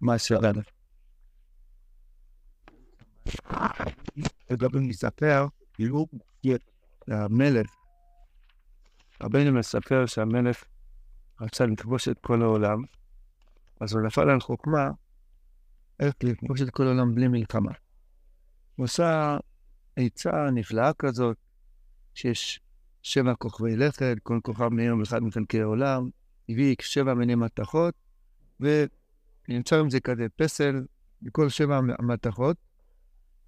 מה שלנו. לגבי מספר, כאילו, המלך, רבנו מספר שהמלך רצה לכבוש את כל העולם, אז הוא נפל על חוכמה איך לכבוש את כל העולם בלי מלחמה. הוא עשה עצה נפלאה כזאת, שיש שבע כוכבי לכת, כל כוכב מיום אחד מחלקי העולם, הביא שבע מיני מתכות, ונמצא עם זה כזה פסל בכל שבע המתכות.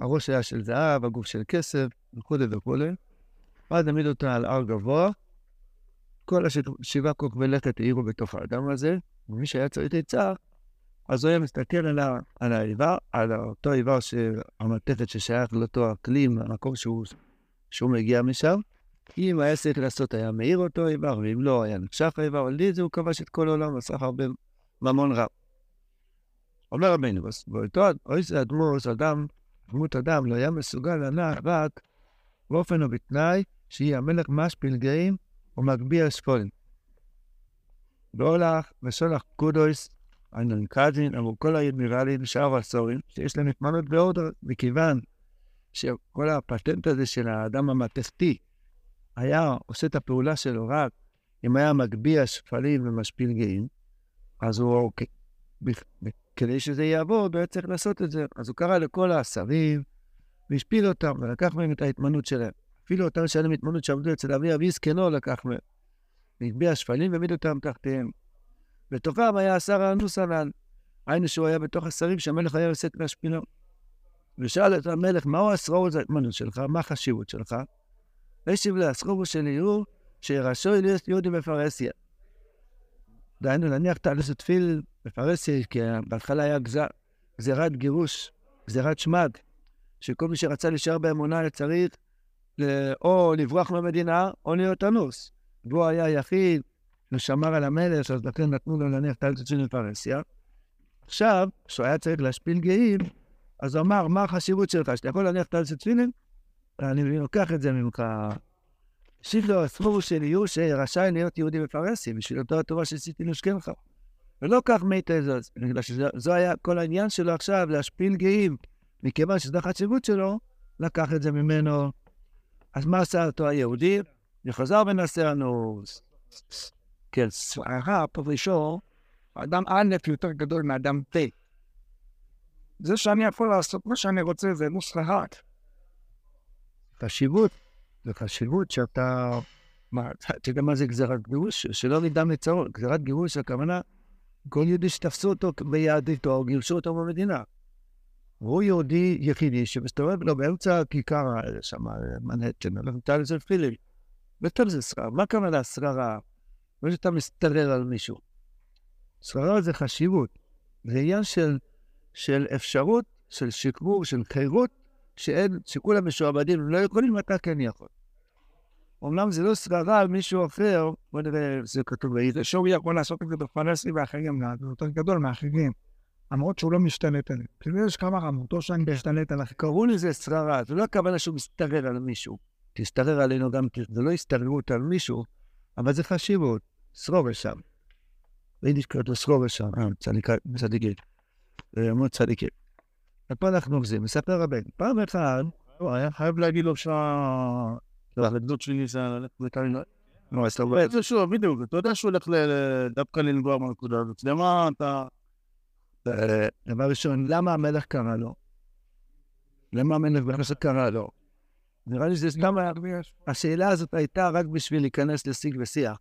הראש היה של זהב, הגוף של כסף, וכולי וכולי. ואז העמיד אותה על הר גבוה. כל השבעה כוכבי לכת העירו בתוך האדם הזה, ומי שהיה צריך עצה, אז הוא היה מסתכל על, ה, על האיבר, על אותו איבר, המתכת ששייך לאותו אקלים, המקום שהוא, שהוא מגיע משם. אם היה צריך לעשות, היה מאיר אותו איבר, ואם לא, היה נקשף האיבר, ידי זה הוא כבש את כל העולם, עשה הרבה ממון רב. אומר רבינו, באותו, אוי זה אדם, דמות אדם, לא היה מסוגל לנע רק באופן או בתנאי שיהיה המלך משפיל גאים ומגביה ספולים. והולך ושולח קודויס, קאזין, עבור כל האדמירלים, שאר העשורים, שיש להם התמנות באורדר, מכיוון שכל הפטנט הזה של האדם המתכתי, היה עושה את הפעולה שלו רק אם היה מגביה שפלים ומשפיל גאים, אז הוא, כדי שזה יעבוד, היה צריך לעשות את זה. אז הוא קרא לכל השרים, והשפיל אותם, ולקח מהם את ההתמנות שלהם. אפילו אותם שהיה להם התמנות שעבדו אצל אבי אבי זקנו לקח מהם. והגביה שפלים והעמיד אותם תחתיהם. בתוכם היה השר האנוס הנ"ל. היינו שהוא היה בתוך השרים שהמלך היה את להשפילו. ושאל את המלך, מהו הסרורות ההתמנות שלך? מה החשיבות שלך? וישיב לה, הסרורות שלי הוא להיות יהודי בפרהסיה. דהיינו, להניח תעלוס תפיל בפרהסיה, כי בהתחלה היה גזר, גזירת גירוש, גזירת שמד, שכל מי שרצה להישאר באמונה היה צריך או לברוח מהמדינה או להיות אנוס. והוא היה יחיד ושמר על המלך, אז לכן נתנו לו להניח תעלוס תפיל בפרהסיה. עכשיו, כשהוא היה צריך להשפיל גאים, אז הוא אמר, מה החשיבות שלך? שאתה יכול להניח תעלוס תפילין? אני לוקח את זה ממך. השיב לו, הסבור שלי הוא שרשאי להיות יהודי בפרסי, בשביל אותו התורה שעשיתי לשכם לך. ולא כך מתה זאת, בגלל שזו היה כל העניין שלו עכשיו, להשפיל גאים. מכיוון שזו החשיבות שלו, לקח את זה ממנו. אז מה עשה אותו היהודי? וחזר ונעשה לנו, כן, סערה, פה ראשון, אדם א' יותר גדול מאדם ב'. זה שאני יכול לעשות מה שאני רוצה זה מוסלחת. חשיבות, זה חשיבות שאתה... מה, אתה יודע מה זה גזירת גירוש? שלא נדע מצרות. גזירת גירוש, הכוונה, כל יהודי שתפסו אותו ביהדותו, או גירשו אותו במדינה. הוא יהודי יחידי שמסתובב לו באמצע הכיכר שם, מנהטן, נקרא לזה פיליפ. וטוב זה שררה. מה הכוונה שררה? לא שאתה מסתרר על מישהו. שררה זה חשיבות. זה עניין של, של אפשרות, של שחרור, של חירות, שאין, שכולם משועבדים, לא יכולים, אתה כן יכול. אמנם זה לא שררה על מישהו אחר, בוא נראה, זה כתוב באיזה שהוא יכול לעשות את זה בפרנסי ואחרים, זה יותר גדול מאחרים. למרות שהוא לא משתלט עליהם. כאילו יש כמה רמות, או שאני משתלט על אחרים. קראו לזה שררה, זה לא הכוונה שהוא מסתרר על מישהו. תסתרר עלינו גם, זה לא הסתררות על מישהו, אבל זה חשיבות, שרור שם. ביידיש קוראים לו שרור שם, צדיקים. מאוד צדיקים. ופה אנחנו עובדים, מספר הבן. פעם אחת, הוא היה חייב להגיד לו שה... ההתנגדות שלי זה ללכת לקרינה. לא, אז אתה רואה, זה שוב, בדיוק, אתה יודע שהוא הולך דווקא לנגוע בנקודה הזאת. למה אתה... דבר ראשון, למה המלך קרא לו? למה המלך בכנסת קרא לו? נראה לי שזה סתם, השאלה הזאת הייתה רק בשביל להיכנס לשיג ושיח.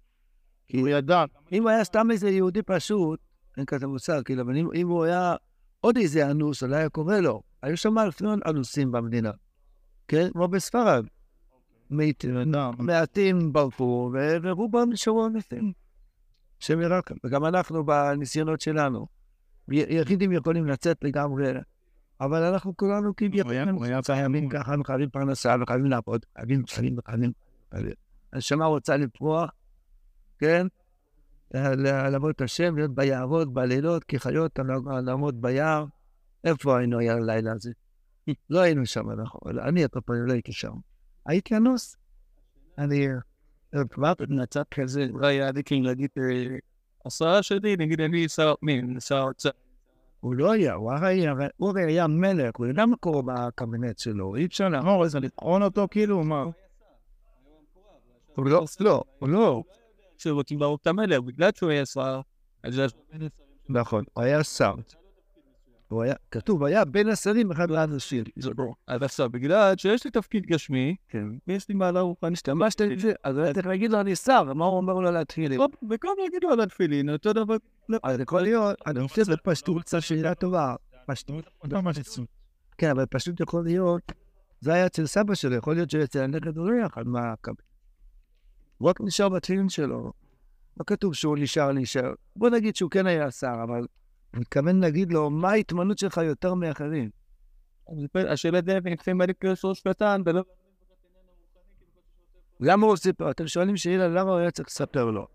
כי הוא ידע, אם הוא היה סתם איזה יהודי פשוט, אין כזה מושג, כאילו, אבל אם הוא היה עוד איזה אנוס, אולי היה קורא לו. היו שם אלפי אנוסים במדינה, כן? כמו בספרד. מעטים ברחו, ורובם נשארו אנוסים. השם ירחם. וגם אנחנו בניסיונות שלנו. יחידים יכולים לצאת לגמרי, אבל אנחנו כולנו כביכול חייבים ככה, אנחנו חייבים פרנסה וחייבים לעבוד, חייבים, חייבים, חייבים. הנשמה רוצה לפרוח, כן? לעבוד את השם, להיות ביערות, בלילות, כחיות לעמוד ביער. איפה היינו היה הלילה הזה? לא היינו שם, נכון. אני, אתה פה, לא הייתי שם. הייתי אנוס. אני כבר במצב כזה, לא היה לי כאילו להגיד, השרה שלי, נגיד אני שר הפנים, שר האוצר. הוא לא היה, הוא הרי, הוא הרי היה מלך, הוא מה קורה בקבינט שלו, אי אפשר לעבור איזה לבחון אותו, כאילו, מה? הוא לא, לא, הוא לא. כשרוצים להרוג את המלך, בגלל שהוא היה שר, אז. נכון, הוא היה שר. הוא היה, כתוב, היה בין השרים אחד לאנשים. אז עכשיו, בגלל שיש לי תפקיד גשמי, כן. ויש לי מעלה רוחנית, השתמשת בזה, אז היה צריך להגיד לו, אני שר, מה הוא אומר לו להתחיל? וגם יגידו על התפילין, אותו דבר. אז יכול להיות, אני חושב שזו פשטות, זו שאלה טובה. פשטות, לא. כן, אבל פשוט יכול להיות, זה היה אצל סבא שלו, יכול להיות שאצל הנכד הוא לא יחד מה. הוא רק נשאר בתפילין שלו. לא כתוב שהוא נשאר, נשאר. בוא נגיד שהוא כן היה שר, אבל הוא מתכוון להגיד לו, מה ההתמנות שלך יותר מאחרים? השאלה זה, לפעמים היה לי ראש קטן, ולא... למה הוא סיפר? אתם שואלים שאלה, למה הוא היה צריך לספר לו?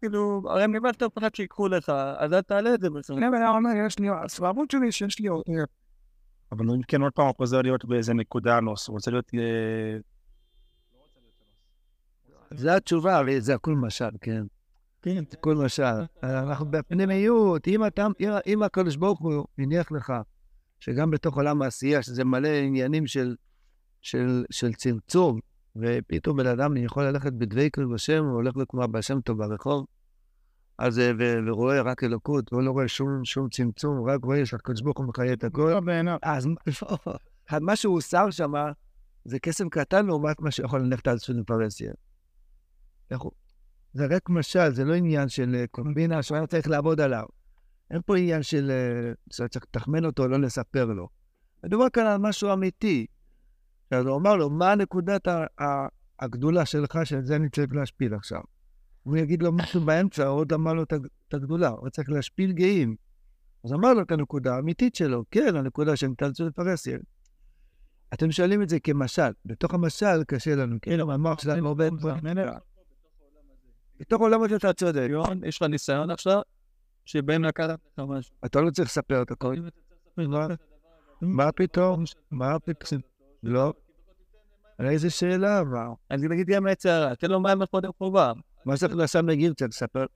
כאילו, הרי ממה שאתה פחד שיקחו לך, אז אל תעלה את זה בסוף. כן, אבל הוא אומר, יש לי, הסבבות שלי שיש לי עוד... אבל אם כן, עוד פעם הוא חוזר להיות באיזה נקודה נוס, הוא רוצה להיות... אה, זה התשובה, הרי זה הכל משל, כן. כן, הכל משל. אנחנו בפנימיות, אם הקדוש ברוך הוא הניח לך, שגם בתוך עולם העשייה, שזה מלא עניינים של, של, של צמצום, ופתאום בן אדם יכול ללכת בדבקות בשם, הוא הולך לקומה בשם טוב ברחוב, אז, ו, ורואה רק אלוקות, הוא לא רואה שום, שום צמצום, הוא רק רואה שהקדוש ברוך הוא מחיה את הכל. אז מה שהוא שר שם, זה קסם קטן לעומת מה שיכול ללכת על ספינות פרסיה. זה רק משל, זה לא עניין של קומבינה שהוא היה צריך לעבוד עליו. אין פה עניין של שצריך לתחמן אותו, לא לספר לו. מדובר כאן על משהו אמיתי. אז הוא אמר לו, מה נקודת הגדולה שלך, שעל זה אני צריך להשפיל עכשיו? הוא יגיד לו משהו באמצע, עוד אמר לו את הגדולה, הוא צריך להשפיל גאים. אז אמר לו את הנקודה האמיתית שלו, כן, הנקודה של נטלצו לפרסיה. אתם שואלים את זה כמשל, בתוך המשל קשה לנו, כן, המאמר שלנו עובד בתוך עולם הזה אתה צודק. יש לך ניסיון עכשיו, שבין לקחת לך משהו. אתה לא צריך לספר את הכל. מה פתאום? מה פתאום? לא. על איזה שאלה, מה? אני נגיד גם יצר, תן לו מים קודם חובה. מה צריך לעשות נגיד קצת לספר?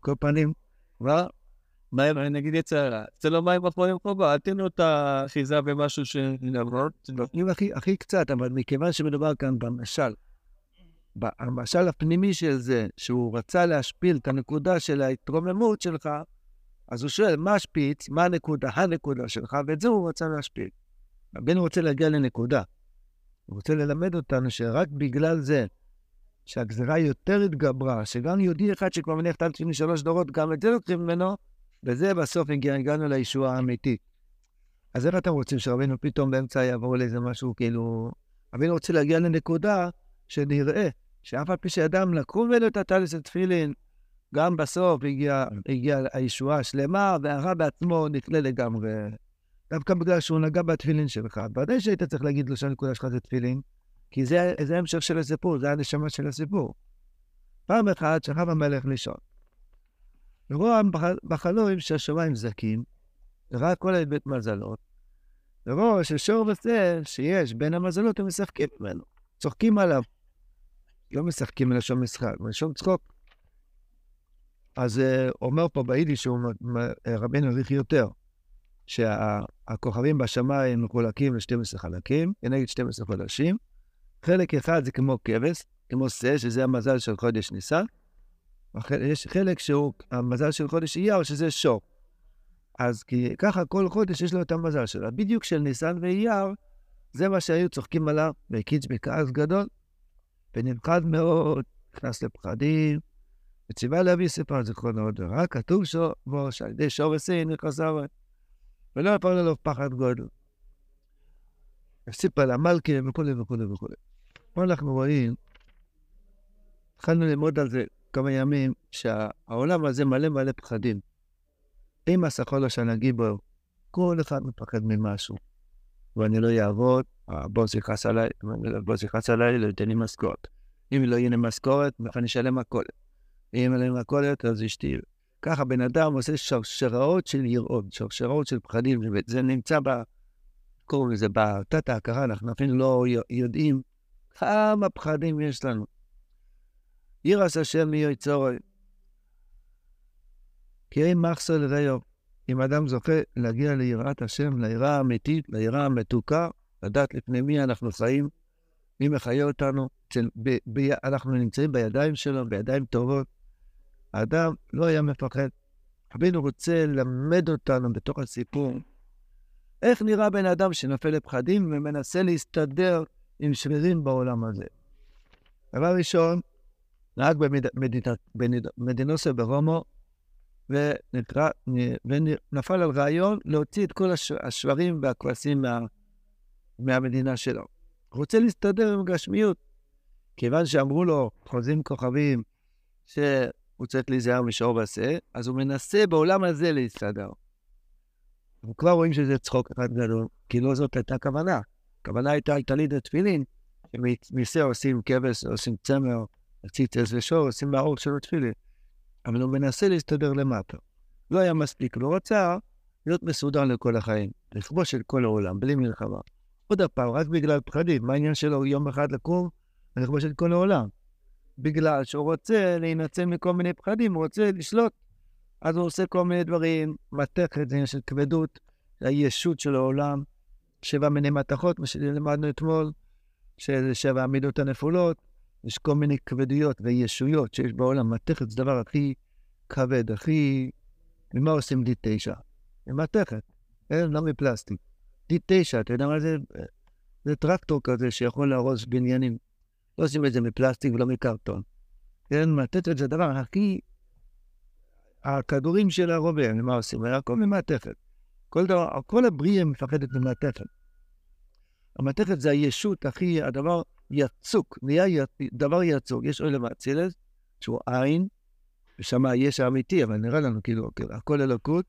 כל פנים, מה? מים, נגיד יצר, תן לו מים קודם חובה, אל תן לו את האחיזה במשהו שנמרות. נותנים הכי קצת, אבל מכיוון שמדובר כאן במשל, המשל הפנימי של זה, שהוא רצה להשפיל את הנקודה של ההתרוממות שלך, אז הוא שואל, מה השפיץ, מה הנקודה, הנקודה שלך, ואת זה הוא רצה להשפיל. רבינו רוצה להגיע לנקודה. הוא רוצה ללמד אותנו שרק בגלל זה שהגזרה יותר התגברה, שגם יהודי אחד שכבר מניח את אלפים שלוש דורות, גם את זה לוקחים ממנו, וזה בסוף הגיע, הגענו לישועה האמיתית. אז איך אתם רוצים שרבינו פתאום באמצע יעבור לאיזה משהו, כאילו... רבינו רוצה להגיע לנקודה שנראה שאף על פי שאדם לקחו ממנו את הטליס התפילין, גם בסוף הגיעה הגיע הישועה השלמה, והרע בעצמו נכלה לגמרי. דווקא בגלל שהוא נגע בתפילין שלך. ודאי שהיית צריך להגיד לו שהנקודה שלך זה תפילין, כי זה, זה של הסיפור, זה הנשמה של הסיפור. פעם אחת שכב המלך לישון. ורואה בחלום שהשמיים זקים, וראה כל ההיבט מזלות, ורואה ששור ושה שיש בין המזלות הם משחקים ממנו, צוחקים עליו. לא משחקים מלשון משחק, מלשון צחוק. אז uh, אומר פה ביידיש, שהוא רבינו העריך יותר, שהכוכבים בשמיים מחולקים ל-12 חלקים, כנגד 12 חודשים. חלק אחד זה כמו כבש, כמו שא, שזה המזל של חודש ניסן. יש חלק שהוא המזל של חודש אייר, שזה שור. אז כי ככה כל חודש יש לו את המזל שלו. בדיוק של ניסן ואייר, זה מה שהיו צוחקים עליו, והקיץ בכעס גדול. ונמחד מאוד, נכנס לפחדים, וציווה להביא ספר זיכרונות, ורק כתוב בו שעל ידי שור וסין נכנס הארץ, ולא יפל עליו פחד גודל. וסיפר למלכי וכולי וכולי וכולי. פה אנחנו רואים, התחלנו ללמוד על זה כמה ימים, שהעולם הזה מלא מלא פחדים. אם הסחול השנגי בו, כל אחד מפחד ממשהו. ואני לא אעבוד, הבוס יכעס עליי, הבוס יכעס עליי, לא ייתן לי משכורת. אם לא יהיה לי משכורת, אני אשלם מכולת. אם אין לי מכולת, אז אשתי. ככה בן אדם עושה שרשראות של יראות, שרשראות של פחדים, זה נמצא ב... קוראים לזה בתת ההכרה, אנחנו אפילו לא יודעים כמה פחדים יש לנו. ירס השם מי יצורי. כי אין מחסור לרעיו. אם אדם זוכה להגיע ליראת השם, ליראה האמיתית, ליראה המתוקה, לדעת לפני מי אנחנו חיים, מי מחיה אותנו, של, ב, ב, אנחנו נמצאים בידיים שלו, בידיים טובות. האדם לא היה מפחד. רבינו רוצה ללמד אותנו בתוך הסיפור איך נראה בן אדם שנופל לפחדים ומנסה להסתדר עם שרירים בעולם הזה. דבר ראשון, נהג במדינוסה ברומו, ונפל על רעיון להוציא את כל השברים והכבשים מה, מהמדינה שלו. רוצה להסתדר עם גשמיות. כיוון שאמרו לו, חוזים כוכבים, שהוא צריך להיזהר משור ועשה, אז הוא מנסה בעולם הזה להסתדר. אנחנו כבר רואים שזה צחוק אחד גדול, כי לא זאת הייתה הכוונה. הכוונה הייתה על טלית ותפילין, שמזה עושים כבש, עושים צמר, ציצס ושור, עושים מהאור של התפילין. אבל הוא מנסה להסתדר למטה. לא היה מספיק, לא רצה להיות מסודר לכל החיים, לכבוש את כל העולם, בלי מלחמה. עוד פעם, רק בגלל פחדים, מה העניין שלו יום אחד לקום ולכבוש את כל העולם? בגלל שהוא רוצה להינצל מכל מיני פחדים, הוא רוצה לשלוט. אז הוא עושה כל מיני דברים, מתכת, זה עניין של כבדות, הישות של העולם, שבע מיני מתכות, מה שלמדנו אתמול, שזה שבע המידות הנפולות, יש כל מיני כבדויות וישויות שיש בעולם. מתכת זה הדבר הכי כבד, הכי... ממה עושים D9? ממתכת? לא מפלסטיק. D9, אתה יודע מה זה? זה טרקטור כזה שיכול להרוס בניינים. לא עושים את זה מפלסטיק ולא מקרטון. כן, מתכת זה הדבר הכי... הכדורים של הרובה, מה עושים? הכל ממתכת. כל דבר, כל הבריאה מפחדת ממתכת. המתכת זה הישות הכי, הדבר יצוק, נהיה י... דבר יצוק. יש עולם האצילס, שהוא עין, ושם יש האמיתי, אבל נראה לנו כאילו, כאילו הכל אלוקות.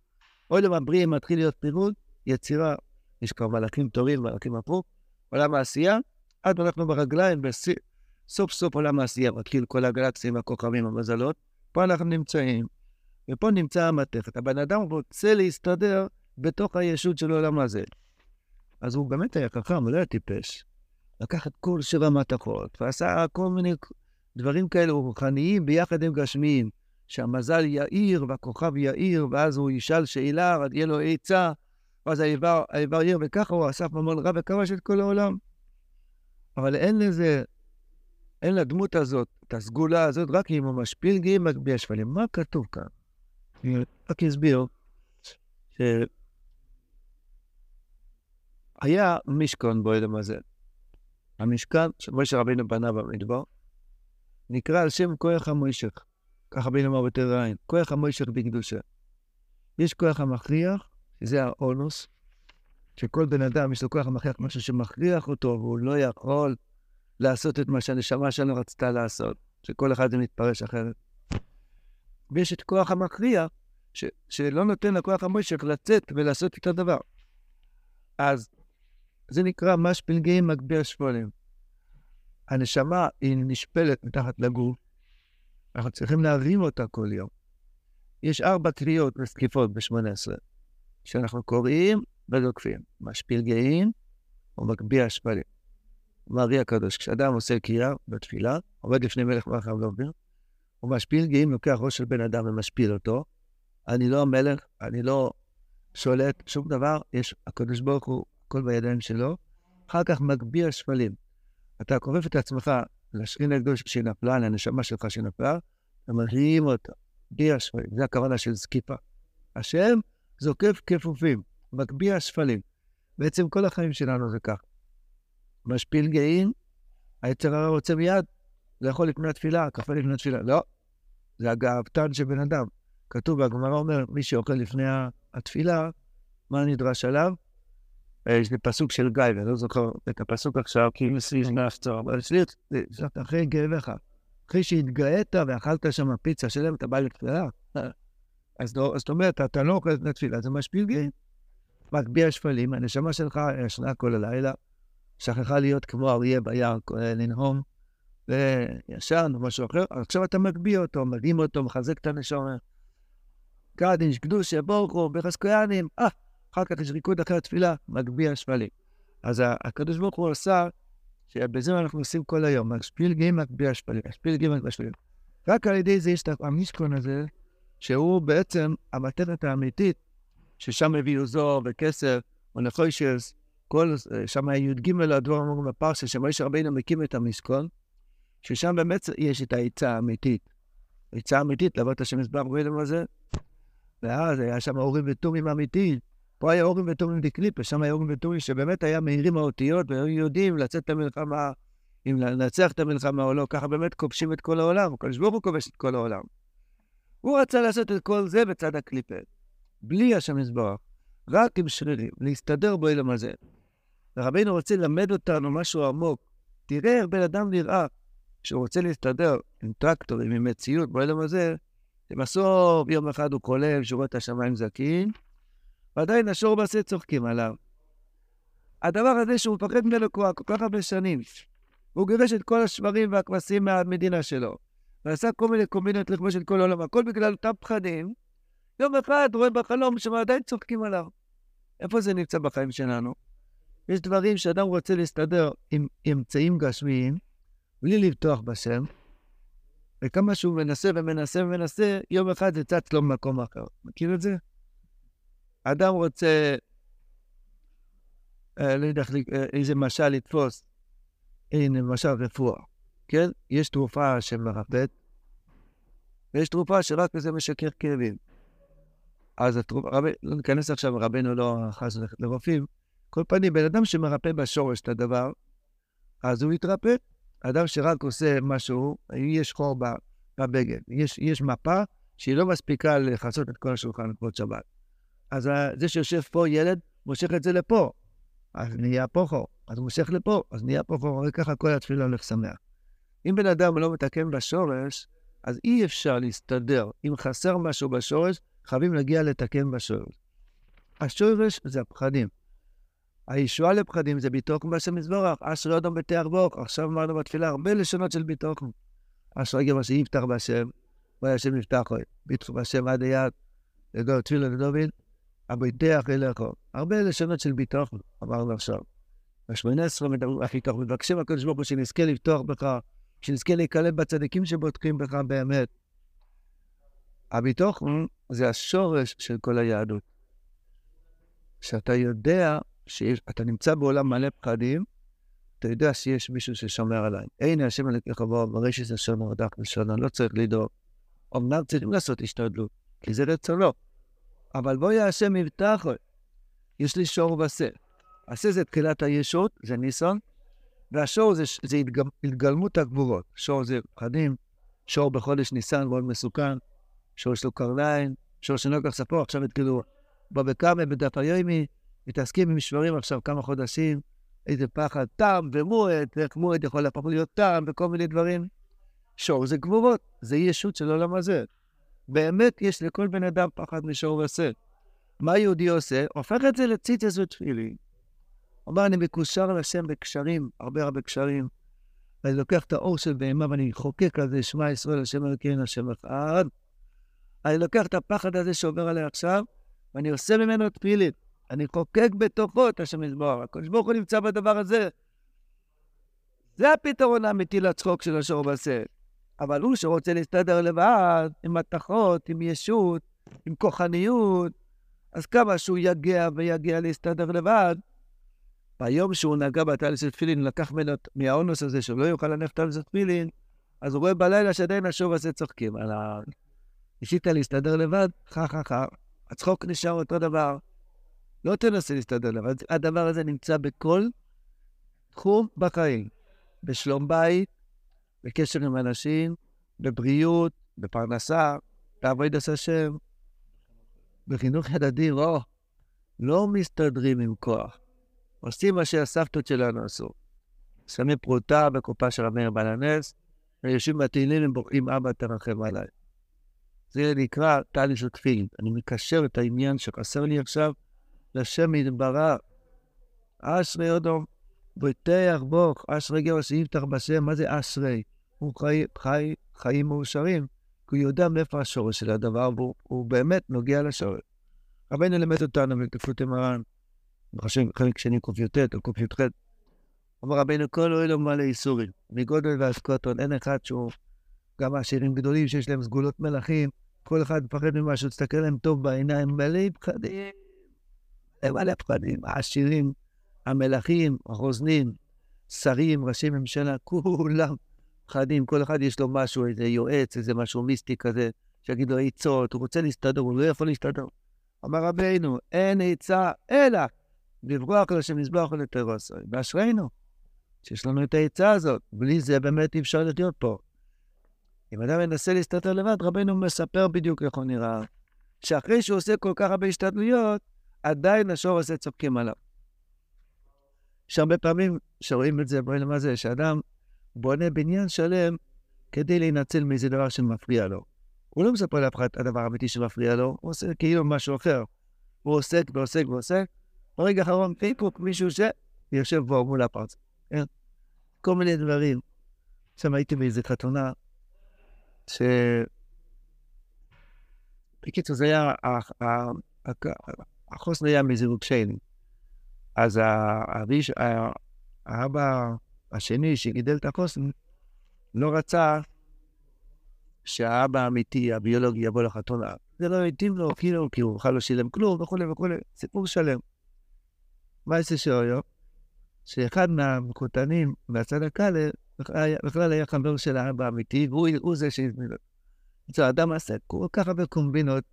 עולם הבריאה מתחיל להיות פירוד, יצירה, יש כבר מלאכים תורים, מלאכים הפוך, עולם העשייה, עד אנחנו ברגליים, בסוף סוף עולם העשייה, מתחיל כל הגלקסים, הכוכבים, המזלות, פה אנחנו נמצאים, ופה נמצא המתכת. הבן אדם רוצה להסתדר בתוך הישות של העולם הזה. אז הוא באמת היה חכם, הוא לא היה טיפש. לקח את כל שבע מתכות, ועשה כל מיני דברים כאלה רוחניים ביחד עם גשמיים. שהמזל יאיר והכוכב יאיר, ואז הוא ישאל שאלה, יהיה לו עצה, ואז האיבר, האיבר יאיר, וככה הוא אסף ממון רב וכבש את כל העולם. אבל אין לזה, אין לדמות הזאת, את הסגולה הזאת, רק אם הוא משפיל גאים מגביה שפלים. מה כתוב כאן? אני רק אסביר שהיה משכון באודם הזה. המשכן שמשה רבינו בנה במדבר, נקרא על שם כוח המוישך. ככה רבינו אמר בתר עין, כוח המוישך בקדושה. יש כוח המכריח, שזה האונוס, שכל בן אדם יש לו כוח המכריח, משהו שמכריח אותו, והוא לא יכול לעשות את מה שהנשמה שלנו רצתה לעשות, שכל אחד זה מתפרש אחרת. ויש את כוח המכריח, ש, שלא נותן לכוח המוישך לצאת ולעשות את הדבר. אז זה נקרא משפילגים מגביר שפולים. הנשמה היא נשפלת מתחת לגוף, אנחנו צריכים להרים אותה כל יום. יש ארבע קריאות וסקיפות ב-18, שאנחנו קוראים ודוקפים. משפיל גאים ומגביה שפלים. אמר הקדוש, כשאדם עושה קריאה בתפילה, עומד לפני מלך מלך המלוכים, הוא משפיל גאים, לוקח ראש של בן אדם ומשפיל אותו. אני לא המלך, אני לא שולט שום דבר, יש, הקדוש ברוך הוא הכל בידיים שלו, אחר כך מגביה שפלים. אתה כופף את עצמך לשכין הקדוש שנפלה, לנשמה שלך שנפלה, ומרים אותה. גביה שפלים, זה הכוונה של זקיפה. השם זוקף כפופים, מגביה שפלים. בעצם כל החיים שלנו זה כך. משפיל גאים, היצר הרע רוצה מיד לאכול לפני התפילה, קפה לפני התפילה. לא, זה הגאוותן של בן אדם. כתוב והגמרא אומר, מי שאוכל לפני התפילה, מה נדרש עליו? אה, יש לי פסוק של גיא, ואני לא זוכר את הפסוק עכשיו, כי אם סביב נפצור, אבל אצלי, אחרי גאווך, אחרי שהתגאית ואכלת שם פיצה שלם, אתה בא לתפילה. אז לא, זאת אומרת, אתה לא אוכל לפני תפילה, זה משפיל גאים. מגביה שפלים, הנשמה שלך ישנה כל הלילה, שכחה להיות כמו אריה ביער, לנהום, וישן או משהו אחר, עכשיו אתה מגביה אותו, מדהים אותו, מחזק את הנשמה. קדינש, קדושה, בורכו, בחסקויאנים, אה, אחר כך יש ריקוד אחרי התפילה, מגביה שפלים. אז הקדוש ברוך הוא עשה, שבזה אנחנו עושים כל היום, משפיל גאים מגביה שפלים, משפיל גאים מגביה שפלים. רק על ידי זה יש את המשכון הזה, שהוא בעצם המתנת האמיתית ששם הביאו זוהר וכסף, או נחושס, כל, שם היה י"ג הדבר אמרו בפרשה, שמשה רבינו מקים את המשכון, ששם באמת יש את העצה האמיתית. עצה אמיתית לעבוד את השם מזבח בגולם הזה, ואז היה שם אורים ותומים אמיתיים. פה היה אורים ותומים דקליפה, שם היה אורים ותומים שבאמת היה מאירים האותיות, והיו יודעים לצאת למלחמה, אם לנצח את המלחמה או לא, ככה באמת כובשים את כל העולם, הקדוש ברוך הוא כובש את כל העולם. הוא רצה לעשות את כל זה בצד הקליפה, בלי השם מזבח, רק עם שרירים, להסתדר באילם הזה. ורבינו רוצה ללמד אותנו משהו עמוק. תראה איך בן אדם נראה כשהוא רוצה להסתדר עם טרקטורים, עם מציאות באילם הזה, שבסוף יום אחד הוא כולל שורות השמיים זכים, ועדיין השור בעשה צוחקים עליו. הדבר הזה שהוא מפחד ממנו כבר כל כך הרבה שנים, והוא גירש את כל השברים והכבשים מהמדינה שלו, ועשה כל מיני קומבינות לכבוש את כל העולם, הכל בגלל אותם פחדים, יום אחד רואה בחלום שהם עדיין צוחקים עליו. איפה זה נמצא בחיים שלנו? יש דברים שאדם רוצה להסתדר עם אמצעים גשמיים, בלי לבטוח בשם, וכמה שהוא מנסה ומנסה ומנסה, יום אחד זה צץ לו במקום אחר. מכיר את זה? אדם רוצה, אה, לא יודע אה, איזה משל לתפוס, הנה משל רפואה, כן? יש תרופה שמרפאת, ויש תרופה שרק זה משקר כאבים. אז התרופה, רב, לא ניכנס עכשיו, רבנו לא חס ללכת לרופאים. כל פנים, בן אדם שמרפא בשורש את הדבר, אז הוא יתרפא. אדם שרק עושה משהו, יש חור בבגד, יש, יש מפה שהיא לא מספיקה לכסות את כל השולחן לכבוד שבת. אז זה שיושב פה ילד, מושך את זה לפה, אז נהיה פה חור. אז הוא מושך לפה, אז נהיה פה חור, וככה כל התפילה הולך שמח. אם בן אדם לא מתקן בשורש, אז אי אפשר להסתדר. אם חסר משהו בשורש, חייבים להגיע לתקן בשורש. השורש זה הפחדים. הישועה לפחדים זה ביטוחם בהשם יזבורך, אשרי אדם בתיאר בוך. עכשיו אמרנו בתפילה הרבה לשונות של ביטוחם. אשרי גבר שיפתח בהשם, ויהיה השם יפתח יפתחו. ביטחו בהשם עד היד, לגור תפילה לדוד, הביטח אליכו. הרבה לשונות של ביטוחם, אמרנו עכשיו. בשמונה עשרה מדברים הכי טוב, מבקשים הקדוש ברוך הוא שנזכה לפתוח בך, שנזכה להיקלט בצדיקים שבוטחים בך באמת. הביטוחם זה השורש של כל היהדות. שאתה יודע שאתה נמצא בעולם מלא פחדים, אתה יודע שיש מישהו ששומר עליי. הנה השם אלוקיך בוא, מראה שזה שומר רדף ושונה, לא צריך לדאוג. אמנם צריכים לעשות השתדלות, כי זה רצונו. אבל בואי השם יבטח, יש לי שור ושה. עשה זה תחילת הישות, זה ניסון, והשור זה, זה התגל, התגלמות הגבורות. שור זה פחדים, שור בחודש ניסן מאוד מסוכן, שור יש לו קרניים, שור שאינו כך ספור, עכשיו התגלו בבקאמה, בדף היומי, מתעסקים עם שברים עכשיו כמה חודשים, איזה פחד, טעם ומועד, איך מועד יכול להפוך להיות טעם וכל מיני דברים. שור זה גבורות, זה ישות של עולם הזה. באמת יש לכל בן אדם פחד משור ועשה. מה יהודי עושה? הופך את זה לציצס ותפילין. אומר, אני מקושר לשם בקשרים, הרבה הרבה קשרים. ואני לוקח את האור של בהמה ואני חוקק על זה, שמע ישראל, השם אלוקינו, השם אחד. אני לוקח את הפחד הזה שעובר עליי עכשיו, ואני עושה ממנו תפילין. אני חוקק בתוכו את השם יזבח. הקדוש ברוך הוא נמצא בדבר הזה. זה הפתרון האמיתי לצחוק של השור בשה. אבל הוא שרוצה להסתדר לבד, עם מתכות, עם ישות, עם כוחניות, אז כמה שהוא יגיע ויגיע להסתדר לבד, ביום שהוא נגע בתהליך של תפילין, לקח ממנו מהאונוס הזה, שהוא לא יוכל לנף תהליך של תפילין, אז הוא רואה בלילה שעדיין השור הזה צוחקים עליו. ניסית להסתדר לבד, חה חה חה. הצחוק נשאר אותו דבר. לא תנסה להסתדר לבד. הדבר הזה נמצא בכל תחום בחיים. בשלום בית, בקשר עם אנשים, בבריאות, בפרנסה, בעבודת השם. בחינוך ילדים, לא, לא מסתדרים עם כוח. עושים מה שהסבתות שלנו עשו. שמים פרוטה בקופה של המאיר בעל הנס, ויושבים בתהילים ובוראים, אבא תרחם עליי. זה נקרא של תפילין. אני מקשר את העניין שחסר לי עכשיו לשם יתברך. אשרי אדום, בוטח בוך, אשרי גאו שיפתח בשם, מה זה אשרי? הוא חי, חי חיים מאושרים, כי הוא יודע מאיפה השורש של הדבר, והוא באמת נוגע לשורש. רבינו לימד אותנו בקפות מרן, חושב חלק שני קי"ט או קי"ח, אמר רבינו כל אוהל מלא איסורים, מגודל ואסקוטון, אין אחד שהוא, גם עשירים גדולים שיש להם סגולות מלכים, כל אחד מפחד ממשהו, תסתכל להם טוב בעיניים, מלא פחדים. מלא פחדים, העשירים, המלכים, הרוזנים, שרים, ראשי ממשלה, כולם פחדים, כל אחד יש לו משהו, איזה יועץ, איזה משהו מיסטי כזה, שיגיד לו עצות, הוא רוצה להסתדר, הוא לא יכול להסתדר. אמר רבינו, אין עצה אלא לברוח לשם מזבח ולטרוסוי. ואשרינו, שיש לנו את העצה הזאת. בלי זה באמת אי אפשר לחיות פה. אם אדם מנסה להסתתר לבד, רבנו מספר בדיוק איך הוא נראה. שאחרי שהוא עושה כל כך הרבה השתדלויות, עדיין השור עושה צוחקים עליו. יש הרבה פעמים שרואים את זה, בואי מה זה, שאדם בונה בניין שלם כדי להינצל מאיזה דבר שמפריע לו. הוא לא מספר לאף אחד הדבר האמיתי שמפריע לו, הוא עושה כאילו משהו אחר. הוא עוסק ועוסק ועוסק, ברגע האחרון פינקוק מישהו שיושב בו מול הפרצה. כן? כל מיני דברים. עכשיו הייתי באיזה חתונה, ש... בקיצור, זה היה, החוסן היה מזיווג שני. אז האביש, האבא השני שגידל את החוסן, לא רצה שהאבא האמיתי, הביולוגי, יבוא לחתונה. זה לא התאים לו, כאילו, כי הוא בכלל לא שילם כלום, וכולי וכולי, סיפור שלם. מה יעשה שאויו? שאחד מהמקוטנים מהצד הקל בכלל היה חבר של האבא האמיתי, והוא זה שהזמין אותו. זה אדם עשה כל כך הרבה קומבינות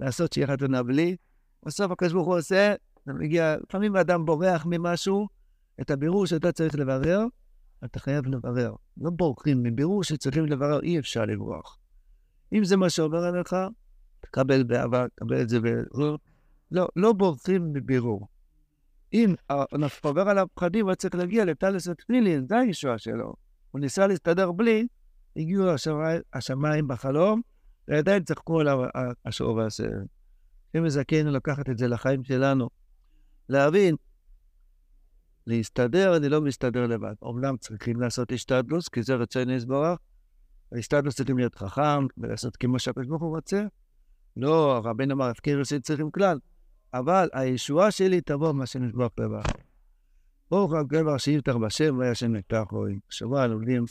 לעשות שיהיה חתונה בלי, בסוף הקדוש ברוך הוא עושה, זה מגיע, לפעמים האדם בורח ממשהו, את הבירור שאתה צריך לברר, אתה חייב לברר. לא בורחים מבירור שצריכים לברר, אי אפשר לברוח. אם זה מה שעובר עליך, תקבל באהבה, תקבל את זה ב... לא, לא בורחים מבירור. אם אנחנו עובר עליו פחדים, הוא צריך להגיע לטלס ופנילין, זה הישועה שלו. הוא ניסה להסתדר בלי, הגיעו השמיים בחלום, ועדיין צחקו עליו השור והסרט. אם מזכנו לקחת את זה לחיים שלנו, להבין, להסתדר, אני לא מסתדר לבד. אומנם צריכים לעשות השתדלוס, כי זה רצון יסברך. ההשתדלוס צריכים להיות חכם ולעשות כמו שהקדוש ברוך הוא רוצה. לא, רבינו אמר, הפקר עושים צריכים כלל. אבל הישועה שלי תבוא מה שנשבח לבך. ברוך הגבר שיפתח בשם והיה שם נפתח רואים. שבוע לומדים.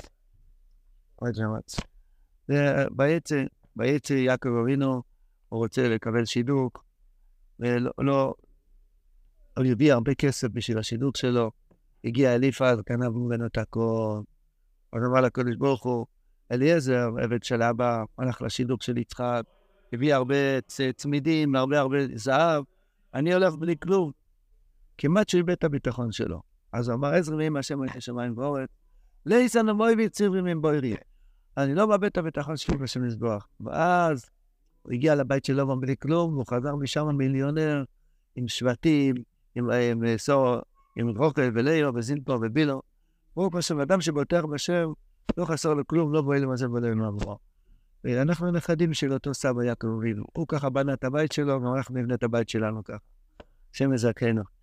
בעצם, בעצם יעקב אבינו, הוא רוצה לקבל שידוק, ולא, לא, הוא הביא הרבה כסף בשביל השידוק שלו. הגיע אליפז, גנב ממנו את הכל. אז אמר לקדוש ברוך הוא, אליעזר, עבד של אבא, הלך לשידוק של יצחק, הביא הרבה צמידים, הרבה הרבה זהב, אני הולך בלי כלום. כמעט שאיבד את הביטחון שלו. אז אמר, עזר ועם השם את השמיים ואורץ, ליסן המוי ויציר וימים בוירי. אני לא מאבד את הביטחון שלי בשם לסבוח. ואז הוא הגיע לבית שלו בלי כלום, והוא חזר משם מיליונר, עם שבטים, עם, עם, עם סור, עם רוקל וליאו וזינפו ובילו. ברוך השם, אדם שבוטח בשם, לא חסר לו כלום, לא בועל למזל ולא למעברו. אנחנו נכדים של אותו סבא יעקב אבינו. הוא ככה בנה את הבית שלו, גם אנחנו נבנה את הבית שלנו ככה. השם יזכנו.